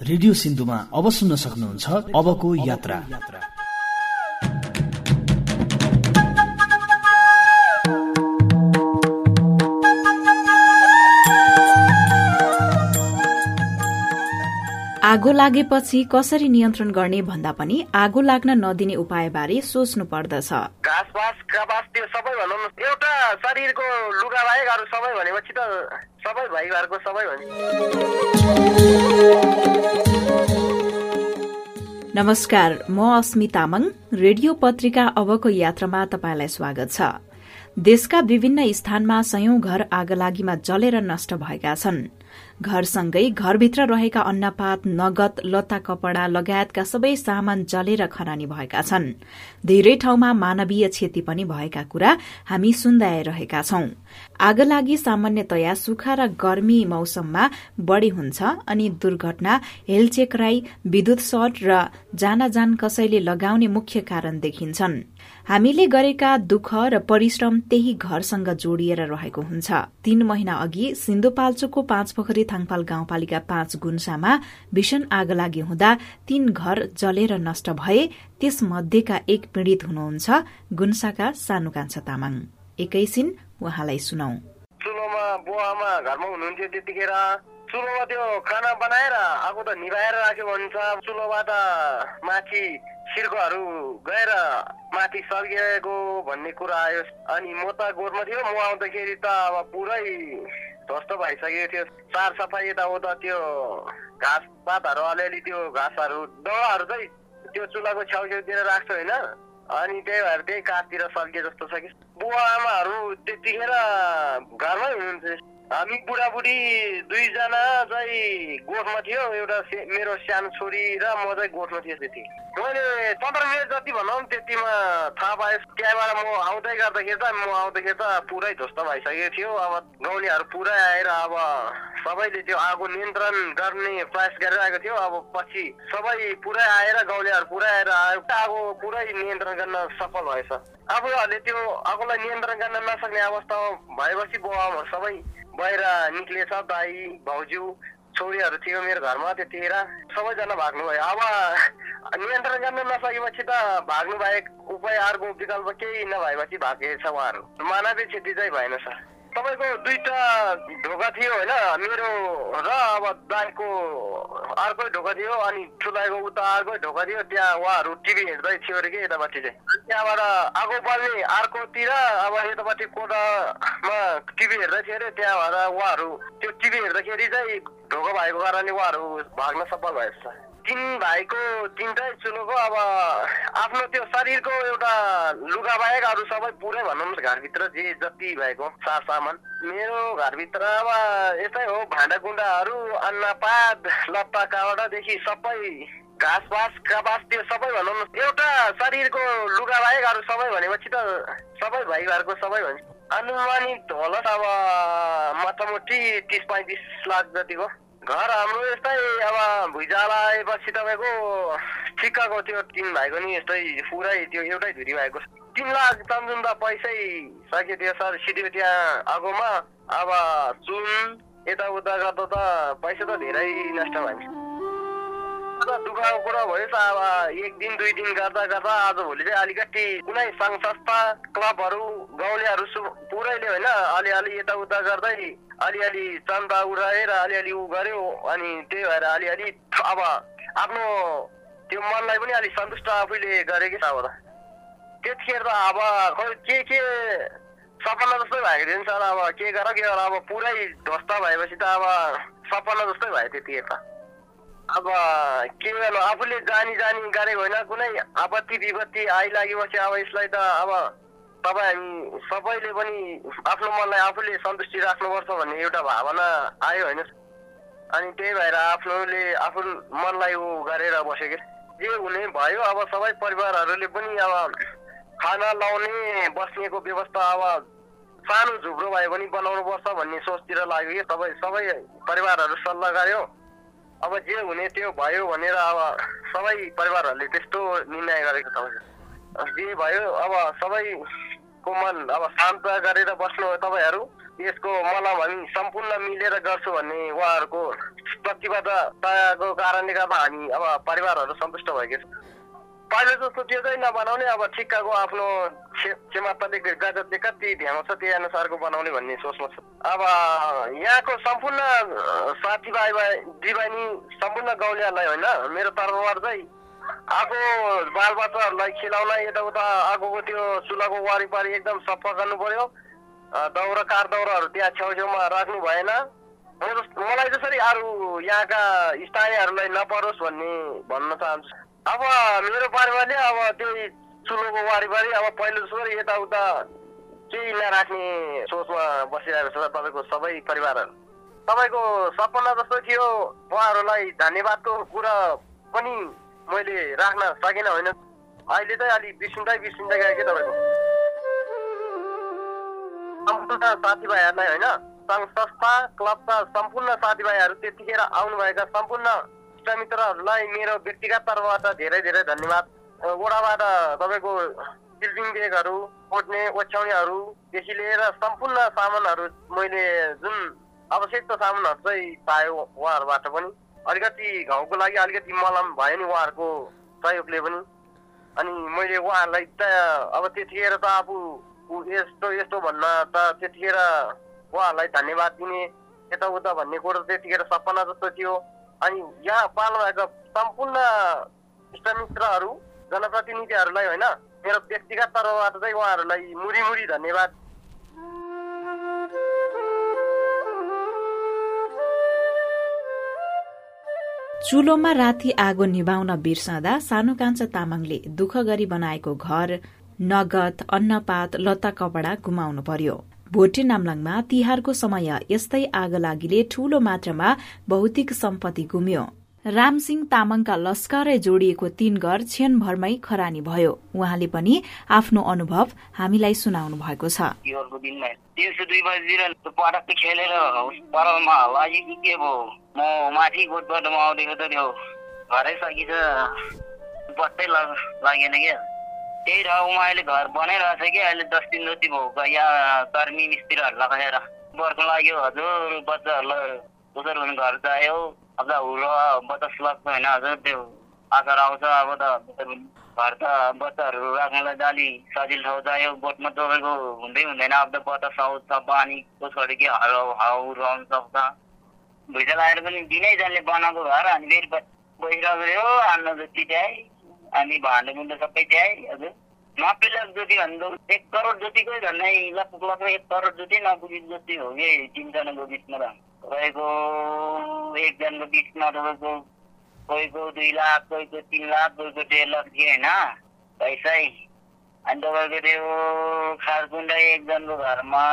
Radio सिन्धुमा अब सुन्न सक्नुहुन्छ अबको यात्रा। आगो लागेपछि कसरी नियन्त्रण गर्ने भन्दा पनि आगो लाग्न नदिने उपायबारे सोच्नु पर्दछ। त्यो सबै भनौँ न। एउटा शरीरको लुगा बाहेक अरू सबै भनेपछि त सबै भाइहरूको सबै भन्छ नमस्कार म अस्मि तामाङ रेडियो पत्रिका अबको यात्रामा तपाईँलाई स्वागत छ। देशका विभिन्न स्थानमा सयौं घर आगलागीमा जलेर नष्ट भएका छन्। घरसँगै घरभित्र रहेका अन्नपात नगद लत्ता कपड़ा लगायतका सबै सामान जलेर खरानी भएका छन्। धेरै ठाउँमा मानवीय क्षति पनि भएका कुरा हामी सुन्दै आइरहेका छौं आगलागी सामान्यतया सुखा र गर्मी मौसममा बढ़ी हुन्छ अनि दुर्घटना हेलचेक्राई विद्युत सर्ट र जान कसैले लगाउने मुख्य कारण देखिन्छन्। हामीले गरेका दुःख र परिश्रम त्यही घरसँग जोडिएर रहेको हुन्छ। तीन महिना अघि सिन्धुपाल्चोकको पाँच पोखरी थाङपाल गाउँपालिका पाँच गुन्सामा भीषण आग लागि हुँदा तीन घर जलेर नष्ट भए त्यसमध्येका एक पीड़ित हुनुहुन्छ गुन्साका सानु कान्छा तामाङ एकैछिन उहाँलाई सुनौ चुलोमा बुवामा घरमा हुनुहुन्थ्यो त्यतिखेर चुलोमा त्यो खाना बनाएर आगो त निभाएर राख्यो भन्छ। चुलोबाट माथि सिर्कोहरू गएर माथि सर्किएको भन्ने कुरा आयो। अनि म त गोरमा थियो म आउँदाखेरि त अब पुरै ध्वस्त भइसकेको थियो। सार सफाइ यताउता त्यो घाँस पातहरू अलिअलि त्यो घाँसहरू दौडाहरू चाहिँ त्यो चुलाको छेउछेउतिर राख्छ होइन। अनि त्यही भएर त्यही काठतिर सर्किए जस्तो छ कि। बुवा आमाहरू त्यतिखेर घरमै हुनुहुन्थ्यो। हामी बुढाबुढी दुईजना चाहिँ गोठमा थियो एउटा मेरो सानो छोरी र म चाहिँ गोठमा थियो त्यति। मैले पन्ध्र मिनट जति भनौँ त्यतिमा थाहा पाएँ। त्यहाँबाट म आउँदै गर्दाखेरि त म आउँदाखेरि त पुरै ध्वस्त भइसकेको थियो। अब गाउँलेहरू पुरै आएर अब सबैले त्यो आगो नियन्त्रण गर्ने प्रयास गरिरहेको थियो। अब पछि सबै पुरै आएर गाउँलेहरू पुरै आएर आगो पुरै नियन्त्रण गर्न सफल भएछ। आफूहरूले त्यो आगोलाई नियन्त्रण गर्न नसक्ने अवस्थामा भएपछि बाउ सबै बाहिर निक्लिएछ दाई भाउजू छोरीहरू थियो मेरो घरमा त्यतिखेर सबैजना भाग्नुभयो। अब नियन्त्रण गर्न नसकेपछि त भाग्नु बाहेक उपाय अर्को विकल्प केही नभएपछि भागेछ उहाँहरू। मानवीय क्षति चाहिँ भएन सर। तपाईँको दुईटा ढोका थियो होइन? मेरो र अब दाईको अर्कै ढोका थियो अनि ठुलाको उता अर्कै ढोका थियो। त्यहाँ उहाँहरू टिभी हेर्दै थियो अरे कि यतापट्टि चाहिँ। त्यहाँबाट आगो बल्ने अर्कोतिर अब यतापट्टि कोठामा टिभी हेर्दै थियो अरे। त्यहाँ भएर उहाँहरू त्यो टिभी हेर्दाखेरि चाहिँ ढोका भएको कारणले उहाँहरू भाग्न सफल भएछ। तिन भाइको तिनटै चुलोको अब आफ्नो त्यो शरीरको एउटा लुगा बाहेक अरू सबै पुरै भनौँ घरभित्र जे जति भएको सार सामान। मेरो घरभित्र अब यस्तै हो भाँडाकुँडाहरू अन्नपात लत्ता काउडादेखि सबै घाँस बाँस कबास त्यो सबै भनौँ न एउटा शरीरको लुगा बाहेक अरू सबै भनेपछि त सबै भाइहरूको सबै भन्छ अनुमानित होला अब मोटामोटी तिस पैँतिस लाख जतिको। घर हाम्रो यस्तै अब भुइँचालो आएपछि तपाईँको ठिक्कको त्यो तिन भाइको नि यस्तै पुरै त्यो एउटै धुरी भएको तिन लाख त पैसै सक्यो त्यो सर सिधै त्यहाँ आगोमा। अब चुन यताउता गर्दा त पैसा त धेरै नष्ट भयो। दुःखको कुरा भयो त अब एक दिन दुई दिन गर्दा गर्दा आजभोलि चाहिँ अलिकति कुनै सङ्घ संस्था क्लबहरू गाउँलेहरू पुरैले होइन अलिअलि यताउता गर्दै अलिअलि चन्दा उडाएर अलिअलि उ गर्यो अनि त्यही भएर अलिअलि अब आफ्नो त्यो मनलाई पनि अलिक सन्तुष्ट आफैले गरे कि अब त। त्यतिखेर त अब खोइ के के सपना जस्तै भएको थियो नि सर अब के गर के गर अब पुरै ध्वस्त भएपछि त अब सपना जस्तै भयो त्यतिखेर त। अब के गर्नु? आफूले जानी जानी गरेको होइन कुनै आपत्ति विपत्ति आइलागेपछि अब यसलाई त अब तपाईँ सबैले पनि आफ्नो मनलाई आफूले सन्तुष्टि राख्नुपर्छ भन्ने एउटा भावना आयो होइन अनि त्यही भएर आफ्नोले आफ्नो मनलाई ऊ गरेर बस्यो जे हुने भयो अब सबै परिवारहरूले पनि अब खाना लाउने बस्नेको व्यवस्था अब सानो झुप्रो भए पनि बनाउनु पर्छ भन्ने सोचतिर लाग्यो कि सबै सबै परिवारहरू सल्लाह गऱ्यो अब जे हुने त्यो भयो भनेर अब सबै परिवारहरूले त्यस्तो निर्णय गरेको छ जे भयो अब सबैको मन अब शान्त गरेर बस्नु तपाईँहरू। यसको मलम हामी सम्पूर्ण मिलेर गर्छु भन्ने उहाँहरूको प्रतिबद्धताको कारणले गर्दा हामी अब परिवारहरू सन्तुष्ट भएका छौँ। पहिले जस्तो त्यो चाहिँ नबनाउने अब ठिक्काको आफ्नो क्षमताले गजतले कति ध्यान छ त्यही अनुसारको बनाउने भन्ने सोचमा छ। अब यहाँको सम्पूर्ण साथीभाइ दिवानी सम्पूर्ण गाउँलेहरूलाई होइन मेरो तर्फबाट चाहिँ आगो बालबच्चाहरूलाई खिलाउन यताउता आगोको त्यो चुलाको वारिपारि एकदम सफा गर्नु पर्यो दाउरा कार दाउराहरू त्यहाँ छेउछेउमा राख्नु भएन। मलाई जसरी अरू यहाँका स्थानीयहरूलाई नपरोस् भन्ने भन्न चाहन्छु। अब मेरो परिवारले अब त्यो चुलोको वारिपारि अब पहिलो जसरी यताउता केही नराख्ने सोचमा बसिरहेको छ तपाईँको सबै परिवारहरू। तपाईँको सपना जस्तो थियो उहाँहरूलाई धन्यवादको कुरा पनि मैले राख्न सकिनँ होइन? अहिले चाहिँ अलिक बिर्सिँदै बिर्सिँदै गयो कि तपाईँको? सम्पूर्ण साथीभाइहरूलाई होइन? सङ्घ संस्था क्लबका सम्पूर्ण साथीभाइहरू त्यतिखेर आउनुभएका सम्पूर्ण इष्टमित्रहरूलाई मेरो व्यक्तिगत तर्फबाट धेरै धेरै धन्यवाद। वडाबाट तपाईँको बिल्डिङ बेगहरू ओड्ने ओछ्याउनेहरूदेखि लिएर सम्पूर्ण सामानहरू मैले जुन आवश्यक सामानहरू चाहिँ पायो उहाँहरूबाट पनि अलिकति घाउको लागि अलिकति मलम भयो नि उहाँहरूको सहयोगले पनि। अनि मैले उहाँहरूलाई त अब त्यतिखेर त अब यस्तो यस्तो भन्न त त्यतिखेर उहाँहरूलाई धन्यवाद दिने यताउता भन्ने कुरो त्यतिखेर सपना जस्तो थियो। अनि यहाँ पाल्नु भएको सम्पूर्ण इष्टमित्रहरू जनप्रतिनिधिहरूलाई होइन मेरो व्यक्तिगत तर्फबाट चाहिँ उहाँहरूलाई मुरी मुरी धन्यवाद। चुलोमा राति आगो निभाउन बिर्सँदा सानो कान्छा तामाङले दुःख गरी बनाएको घर नगद अन्नपात लत्ता कपडा गुमाउनु पर्यो। भोटे नाम्लाङमा तिहारको समय यस्तै आगो लागिले ठूलो मात्रामा भौतिक सम्पत्ति गुम्यो। रामसिंह तामाङका लस्करै जोडिएको तीन घर क्षणभरमै खरानी भयो। उहाँले पनि आफ्नो अनुभव हामीलाई सुनाउनु भएको छ। दिउँसो दुई बजीतिर पटक खेलेर परलमा लागि के भयो? म माथि गोठबाट आउँदैको त त्यो घरै सकिन्छ। बत्तै लागेन क्या। त्यही ठाउँमा अहिले घर बनाइरहेको छ कि अहिले दस दिन जति भयो यहाँ कर्मी मिस्त्रीहरू लगाएर बर्ख लाग्यो हजुर बच्चाहरूलाई उसर हुने घर चाहियो अब त हुलो बच्चा लाग्छ होइन हजुर त्यो आकार आउँछ अब त घर त बच्चाहरू राख्नलाई अलि सजिलो ठाउँ चाहियो बोटमा तपाईँको हुँदै हुँदैन अब त बच्चा आउँछ पानीको छोडेर के हाउ हाउहरू आउनु सक्छ। भुइँचा लगाएर पनि दिनै जान्ने बनाएको घर अनि फेरि बसिरहेको हो हान्न जति त्यही अनि भाँडो मुन्डो सबै त्यही हजुर लाख जति भन्नु एक करोड जतिकै झन्डै लगभग लगभग एक करोड जति नपुगे जति हो कि तिनजनाको बिचमा त तपाईँको एकजनाको बिचमा तपाईँको कोहीको दुई लाख कोहीको तिन लाख कोहीको डेढ लाख थियो होइन पैसै अनि तपाईँको त्यो खासकुन्डा एकजनाको घरमा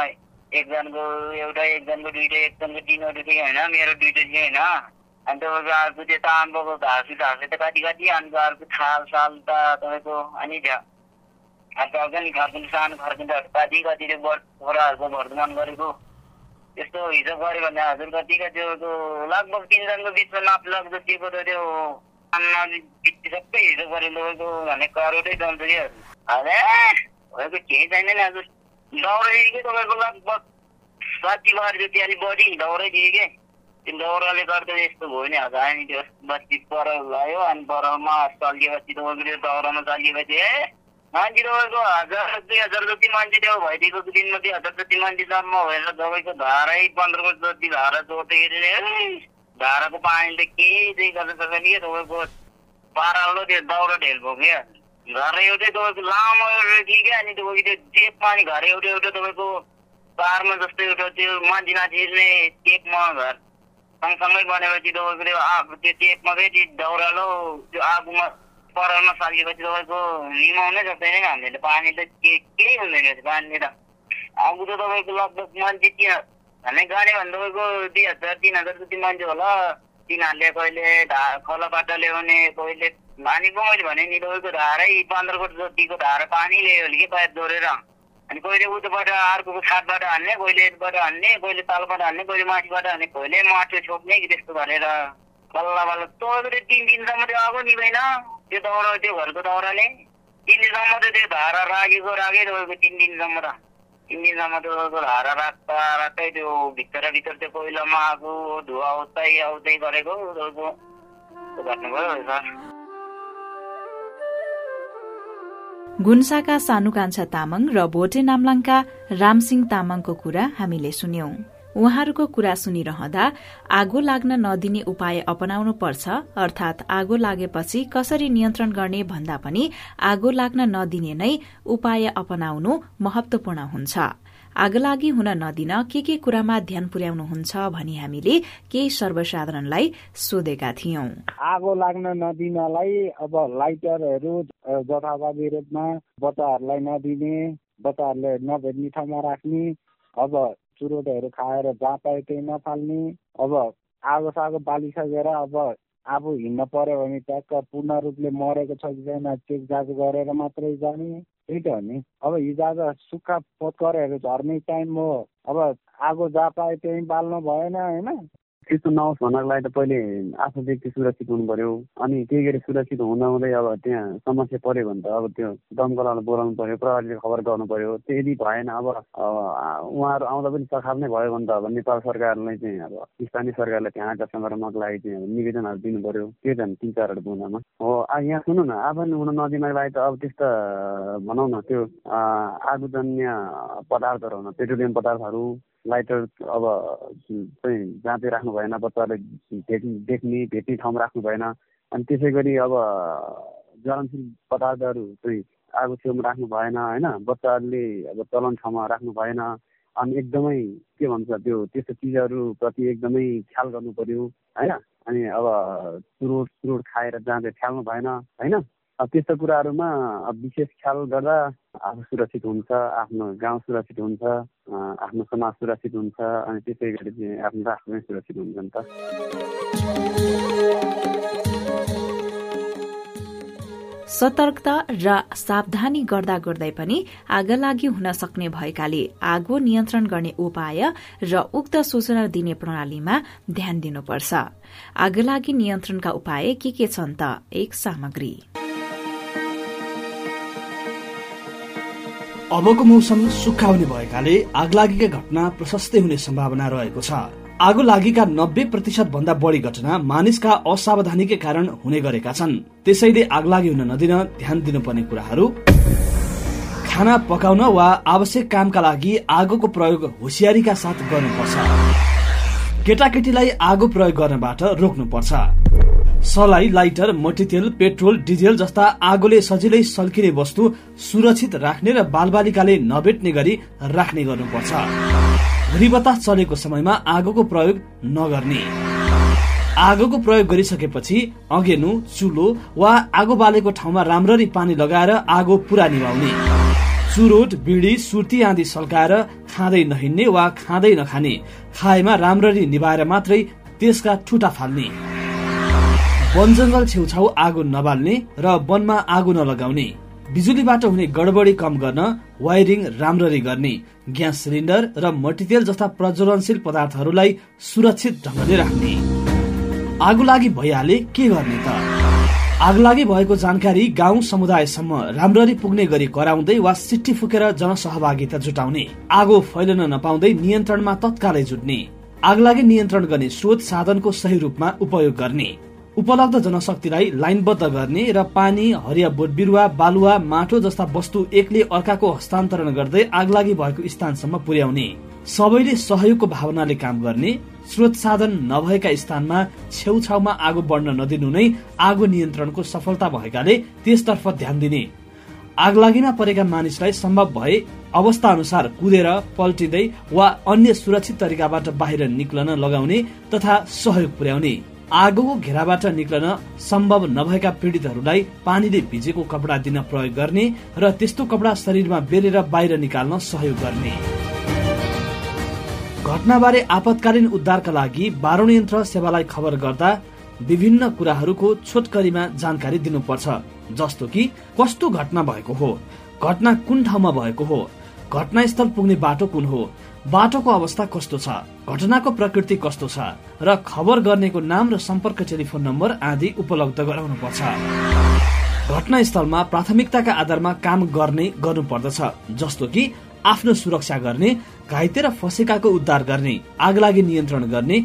एकजनाको एउटा एकजनाको दुइटा एकजनाको तिनवटा थियो होइन मेरो दुइटा थियो होइन अनि तपाईँको अर्को त्यो ताम्रोको घाँसु घाँसु त कति कति अन्त अर्को थाल साल त तपाईँको अनि थियो नि खर्किन्छ सानो खर्किन्छहरू कति कति त्यो छोराहरूको वर्धमान गरेको। त्यस्तो हिसाब गऱ्यो भने हजुर कति कति लगभग तिनजनाको बिचमा नाप लाख जतिको त त्यो सबै हिसाब गऱ्यो तपाईँको भने करोडै जान्छ कि हजुर केही चाहिँदैन हजुर। दौरै कि तपाईँको लगभग। बार जति अलिक बढी दौरै दियो कि? त्यो दौराले गर्दा यस्तो भयो नि हजुर अनि त्यो बत्ती पर लगायो अनि परमा चलिएपछि त्यो दौरामा चलिएपछि ए मान्छे तपाईँको हजार दुई हजार जति मान्छे त्यो भइदिएको दिनमा दुई हजार जति मान्छे जम्मा भएर तपाईँको धारै पन्ध्रको जति धारा जोड्दाखेरि धाराको पानी त केही गर्नु सक्दैन कि तपाईँको पारालो त्यो दाउरा ढेल भयो क्या घर एउटै तपाईँको लामो एउटा कि क्या अनि तपाईँको त्यो टेपमा अनि घर एउटा एउटा तपाईँको पारमा जस्तो एउटा त्यो माथि माथि नै टेपमा घर सँगसँगै बनेपछि तपाईँको त्यो त्यो टेपमा चाहिँ त्यो दाउरालो त्यो आगोमा परालमा सालिएपछि तपाईँको निमाउनै सक्दैन हामीले पानी त केही हुँदैन पानीले त। आगो त तपाईँको लगभग मान्छे त्यहाँ हाल्ने गाडी भने तपाईँको दुई हजार तिन हजार जति मान्छे होला। तिनीहरूले कहिले ढा खोलाबाट ल्याउने कहिले पानीको मैले भने नि तपाईँको धारै पन्ध्र फुट जतिको धारा पानी ल्यायो कि पाइप जोडेर। अनि कहिले उतोबाट अर्को छाटबाट हान्ने कहिले यताबाट हान्ने कहिले तालबाट हान्ने कहिले माथिबाट हान्ने कहिले माटो छोप्ने कि त्यस्तो गरेर बल्ल बल्ल तपाईँको तिन दिनसम्म त्यो आगो निभेन। त्यो दाउरा त्यो घरको दाउराले। तिन दिनसम्म त त्यो धारा राखेको राखेँ तपाईँको तिन दिनसम्म त। इन्जिनमा मात्र हारा राख्दा राख्दै त्यो भित्र भित्र त्यो कोइलामा आगो धुवा आउँदै आउँदै गरेको घट्नुभयो सर गुन्साका सानुकान्छा तामाङ र भोटे नाम्लाङका रामसिंह तामाङको कुरा हामीले सुन्यौं। उहाँहरूको कुरा सुनिरहँदा आगो लाग्न नदिने उपाय अपनाउनु पर्छ अर्थात आगो लागेपछि कसरी नियन्त्रण गर्ने भन्दा पनि आगो लाग्न नदिने नै उपाय अपनाउनु महत्वपूर्ण हुन्छ। आगलागी हुन नदिन के के कुरामा ध्यान पुर्याउनुहुन्छ भनी हामीले केही सर्वसाधारणलाई सोधेका थियौं। आगो लाग्न नदिनलाई अब लाइटरहरू जथाभावी रूपमा बच्चाहरूलाई नदिने बच्चाहरूले नभेट्ने ठाउँमा राख्ने अब चुरोटहरू खाएर जहाँ पायो त्यही नफाल्ने। अब आगो सागो बालिसकेर अब आफू हिँड्न पर्यो भने ट्याक्क पूर्ण रूपले मरेको छ कि छैन चेक जाँच गरेर मात्रै जाने। त्यही त हो नि। अब हिजो आज सुक्खा पोतकरहरू झर्ने टाइम हो। अब आगो जहाँ पायो त्यहीँ बाल्नु भएन होइन? त्यस्तो नहोस् भन्नको लागि त पहिले आफू व्यक्ति सुरक्षित हुनु पर्यो अनि त्यही गरी सुरक्षित हुँदा हुँदै अब त्यहाँ समस्या पऱ्यो भने त अब त्यो दमकललाई बोलाउनु पर्यो प्रहरीले खबर गर्नु पर्यो। त्यो यदि भएन अब उहाँहरू आउँदा पनि सखाप नै भयो भने त अब नेपाल सरकारलाई चाहिँ अब स्थानीय सरकारलाई त्यहाँ आँटा सङ्ग्रहनको लागि चाहिँ निवेदनहरू दिनु पर्यो त्यो त तिन चारवटा बुँदामा हो यहाँ सुन्नु न आफै हुन नदिनको लागि त अब त्यस्ता भनौँ न त्यो आगोजन्य पदार्थहरू पेट्रोलियम पदार्थहरू लाइटर अब चाहिँ जाँदै राख्नु भएन बच्चाहरूले भेट्ने देख्ने भेट्ने ठाउँमा राख्नु भएन। अनि त्यसै गरी अब ज्वलनशील पदार्थहरू चाहिँ आगो छेउमा राख्नु भएन होइन? बच्चाहरूले अब चलन ठाउँमा राख्नु भएन। अनि एकदमै के भन्छ त्यो त्यस्तो चिजहरूप्रति एकदमै ख्याल गर्नु पर्यो होइन? अनि अब चुरोट चुरोट खाएर जाँदै फ्याल्नु भएन होइन? त्यस्तो कुराहरूमा विशेष ख्याल गर्दा आफू सुरक्षित हुन्छ आफ्नो गाउँ सुरक्षित हुन्छ आफ्नो समाज सुरक्षित हुन्छ अनि त्यसै गरी आफ्नो राष्ट्र पनि सुरक्षित हुन्छ नि त। सतर्कता र सावधानी गर्दा गर्दै पनि आगलागी हुन सक्ने भएकाले आगो नियन्त्रण गर्ने उपाय र उक्त सूचना दिने प्रणालीमा ध्यान दिनुपर्छ। आगलागी नियन्त्रणका उपाय के के छन् त? एक सामग्री। अबको मौसम सुक्खा हुने भएकाले आगलागीका घटना प्रशस्तै हुने सम्भावना रहेको छ। आगो लागीका नब्बे प्रतिशत भन्दा बढी घटना मानिसका असावधानीकै कारण हुने गरेका छन्। त्यसैले आगलागी हुन नदिन ध्यान दिनुपर्ने कुराहरू। खाना पकाउन वा आवश्यक कामका लागि आगोको प्रयोग होसियारीका साथ गर्नुपर्छ। केटाकेटीलाई आगो प्रयोग गर्नबाट रोक्नुपर्छ। सलाई लाइटर मट्टीतेल पेट्रोल डिजेल जस्ता आगोले सजिलै सल्किने वस्तु सुरक्षित राख्ने र बालबालिकाले नभेट्ने गरी राख्ने गर्नुपर्छ। घुरी बतास चलेको समयमा आगोको प्रयोग नगर्ने। आगोको प्रयोग गरिसकेपछि अघेनु चुलो वा आगो बालेको ठाउँमा राम्ररी पानी लगाएर आगो पुरा निभाउने। चुरोट बिडी सुर्ती आदि सल्काएर खाँदै नहिन्ने वा खाँदै नखाने खाएमा राम्ररी निभाएर मात्रै त्यसका ठुटा फाल्ने। वन जङ्गल छेउछाउ आगो नबाल्ने र वनमा आगो नलगाउने। बिजुलीबाट हुने गडबडी कम गर्न वायरिङ राम्ररी गर्ने ग्यास सिलिन्डर र मटितेल जस्ता प्रज्वलनशील पदार्थहरूलाई सुरक्षित ढङ्गले राख्ने। आगो लागि भइहाले के गर्ने त? आगलागी भएको जानकारी गाउँ समुदायसम्म राम्ररी पुग्ने गरी कराउँदै वा सिट्टी फुकेर जनसहभागिता जुटाउने आगो फैलन नपाउँदै नियन्त्रणमा तत्कालै जुट्ने आगलागी नियन्त्रण गर्ने स्रोत साधनको सही रूपमा उपयोग गर्ने। उपलब्ध जनशक्तिलाई लाइनबद्ध गर्ने र पानी हरिया बोट बिरुवा बालुवा माटो जस्ता वस्तु एकले अर्काको हस्तान्तरण गर्दै आगलागी भएको स्थानसम्म पुर्याउने। सबैले सहयोगको भावनाले काम गर्ने स्रोत साधन नभएका स्थानमा छेउछाउमा आगो बढ्न नदिनु नै आगो नियन्त्रणको सफलता भएकाले त्यसतर्फ ध्यान दिने। आगलागीमा परेका मानिसलाई सम्भव भए अवस्था अनुसार कुदेर पल्टिँदै वा अन्य सुरक्षित तरिकाबाट बाहिर निक्लन लगाउने तथा सहयोग पुर्याउने। आगोको घेराबाट निक्लन सम्भव नभएका पीडितहरूलाई पानीले भिजेको कपडा दिन प्रयोग गर्ने र त्यस्तो कपडा शरीरमा बेरेर बाहिर निकाल्न सहयोग गर्ने। घटनाबारे आपतकालीन उद्धारका लागि बाह्रौं यन्त्र सेवालाई खबर गर्दा विभिन्न कुराहरूको छोटकरीमा जानकारी दिनुपर्छ जस्तो कि कस्तो घटना भएको हो घटना कुन ठाउँमा भएको हो घटनास्थल पुग्ने बाटो कुन हो बाटोको अवस्था कस्तो छ? घटनाको प्रकृति कस्तो छ? र खबर गर्नेको नाम र सम्पर्क टेलिफोन नम्बर आदि उपलब्ध गराउनु पर्छ घटनास्थलमा प्राथमिकताका आधारमा काम गर्ने गर्नुपर्दछ जस्तो कि आफ्नो सुरक्षा गर्ने घाइते र फसेकाको उद्धार गर्ने आगलागी नियन्त्रण गर्ने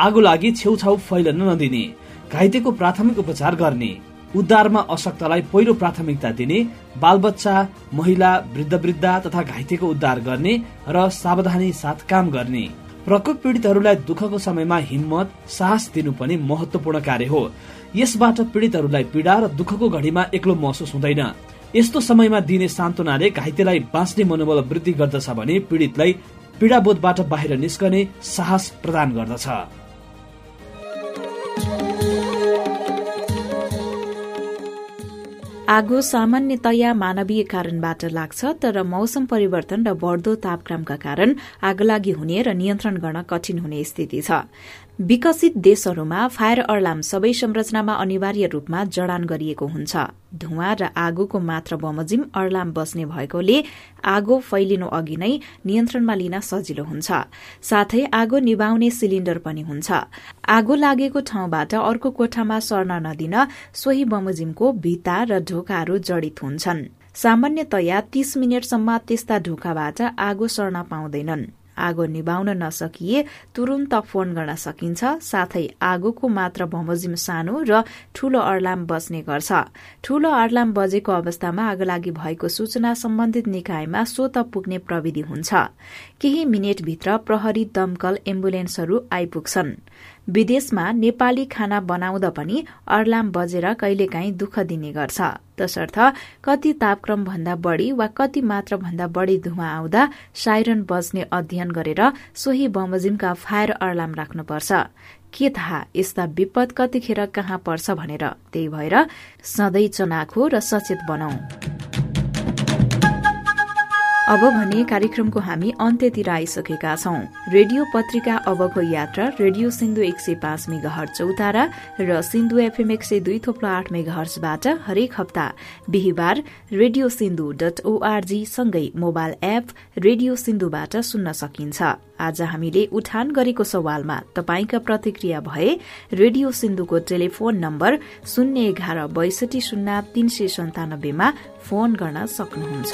आगो लागि छेउछाउ फैलन नदिने घाइतेको प्राथमिक उपचार गर्ने। उद्धारमा अशक्तलाई पहिलो प्राथमिकता दिने बालबच्चा महिला वृद्ध वृद्ध तथा घाइतेको उद्धार गर्ने र सावधानी साथ काम गर्ने। प्रकोप पीडितहरूलाई दुःखको समयमा हिम्मत साहस दिनु पनि महत्वपूर्ण कार्य हो। यसबाट पीडितहरूलाई पीडा र दुःखको घडीमा एक्लो महसुस हुँदैन। यस्तो समयमा दिने सान्त्वनाले घाइतेलाई बाँच्ने मनोबल वृद्धि गर्दछ भने पीडितलाई पीडाबोधबाट बाहिर निस्कने साहस प्रदान गर्दछ। आगो सामान्यतया मानवीय कारणबाट लाग्छ तर मौसम परिवर्तन र बढ़दो तापक्रमका कारण आगलागी हुने र नियन्त्रण गर्न कठिन हुने स्थिति छ। विकसित देशहरूमा फायर अलार्म सबै संरचनामा अनिवार्य रूपमा जडान गरिएको हुन्छ। धुवा र आगोको मात्र बमोजिम अलार्म बस्ने भएकोले आगो फैलिनु अघि नै नियन्त्रणमा लिन सजिलो हुन्छ। साथै आगो निभाउने सिलिण्डर पनि हुन्छ। आगो लागेको ठाउँबाट अर्को कोठामा सर्न नदिन सोही बमोजिमको भित्ता र ढोकाहरू जडित हुन्छन्। सामान्यतया तीस मिनटसम्म त्यस्ता ढोकाबाट आगो सर्न पाउँदैनन्। आगो निभाउन नसकिए तुरन्त फोन गर्न सकिन्छ। साथै आगोको मात्र बमोजिम सानो र ठूलो अर्लाम बज्ने गर्छ। ठूलो अर्लाम बजेको अवस्थामा आगलागी भएको सूचना सम्बन्धित निकायमा स्वत पुग्ने प्रविधि हुन्छ। केही मिनटभित्र प्रहरी दमकल एम्बुलेन्सहरू आइपुग्छन्। विदेशमा नेपाली खाना बनाउँदा पनि अर्लाम बजेर कहिलेकाहीँ दुःख दिने गर्छ। तसर्थ कति तापक्रम भन्दा बढ़ी वा कति मात्र भन्दा बढ़ी धुवा आउँदा साइरन बज्ने अध्ययन गरेर सोही बमोजिमका फायर अर्लाम राख्नुपर्छ। के थाहा यस्ता विपद कतिखेर कहाँ पर्छ भनेर। त्यही भएर सधैँ चनाखो र सचेत बनाऊ। अब भने कार्यक्रमको हामी अन्त्यतिर आइसकेका छौं। रेडियो पत्रिका अबको यात्रा रेडियो सिन्धु एक सय पाँच मेगा चौतारा र सिन्धु एफएम एक सय दुई थोप्लो आठ मेगा हर्चबाट हरेक हप्ता बिहिबार रेडियो सिन्धु डट ओआरजी सँगै मोबाइल एप रेडियो सिन्धुबाट सुन्न सकिन्छ। आज हामीले उठान गरेको सवालमा तपाईँका प्रतिक्रिया भए रेडियो सिन्धुको टेलिफोन नम्बर शून्य एघार बैसठी शून्य तीन सय सन्तानब्बेमा फोन गर्न सक्नुहुन्छ।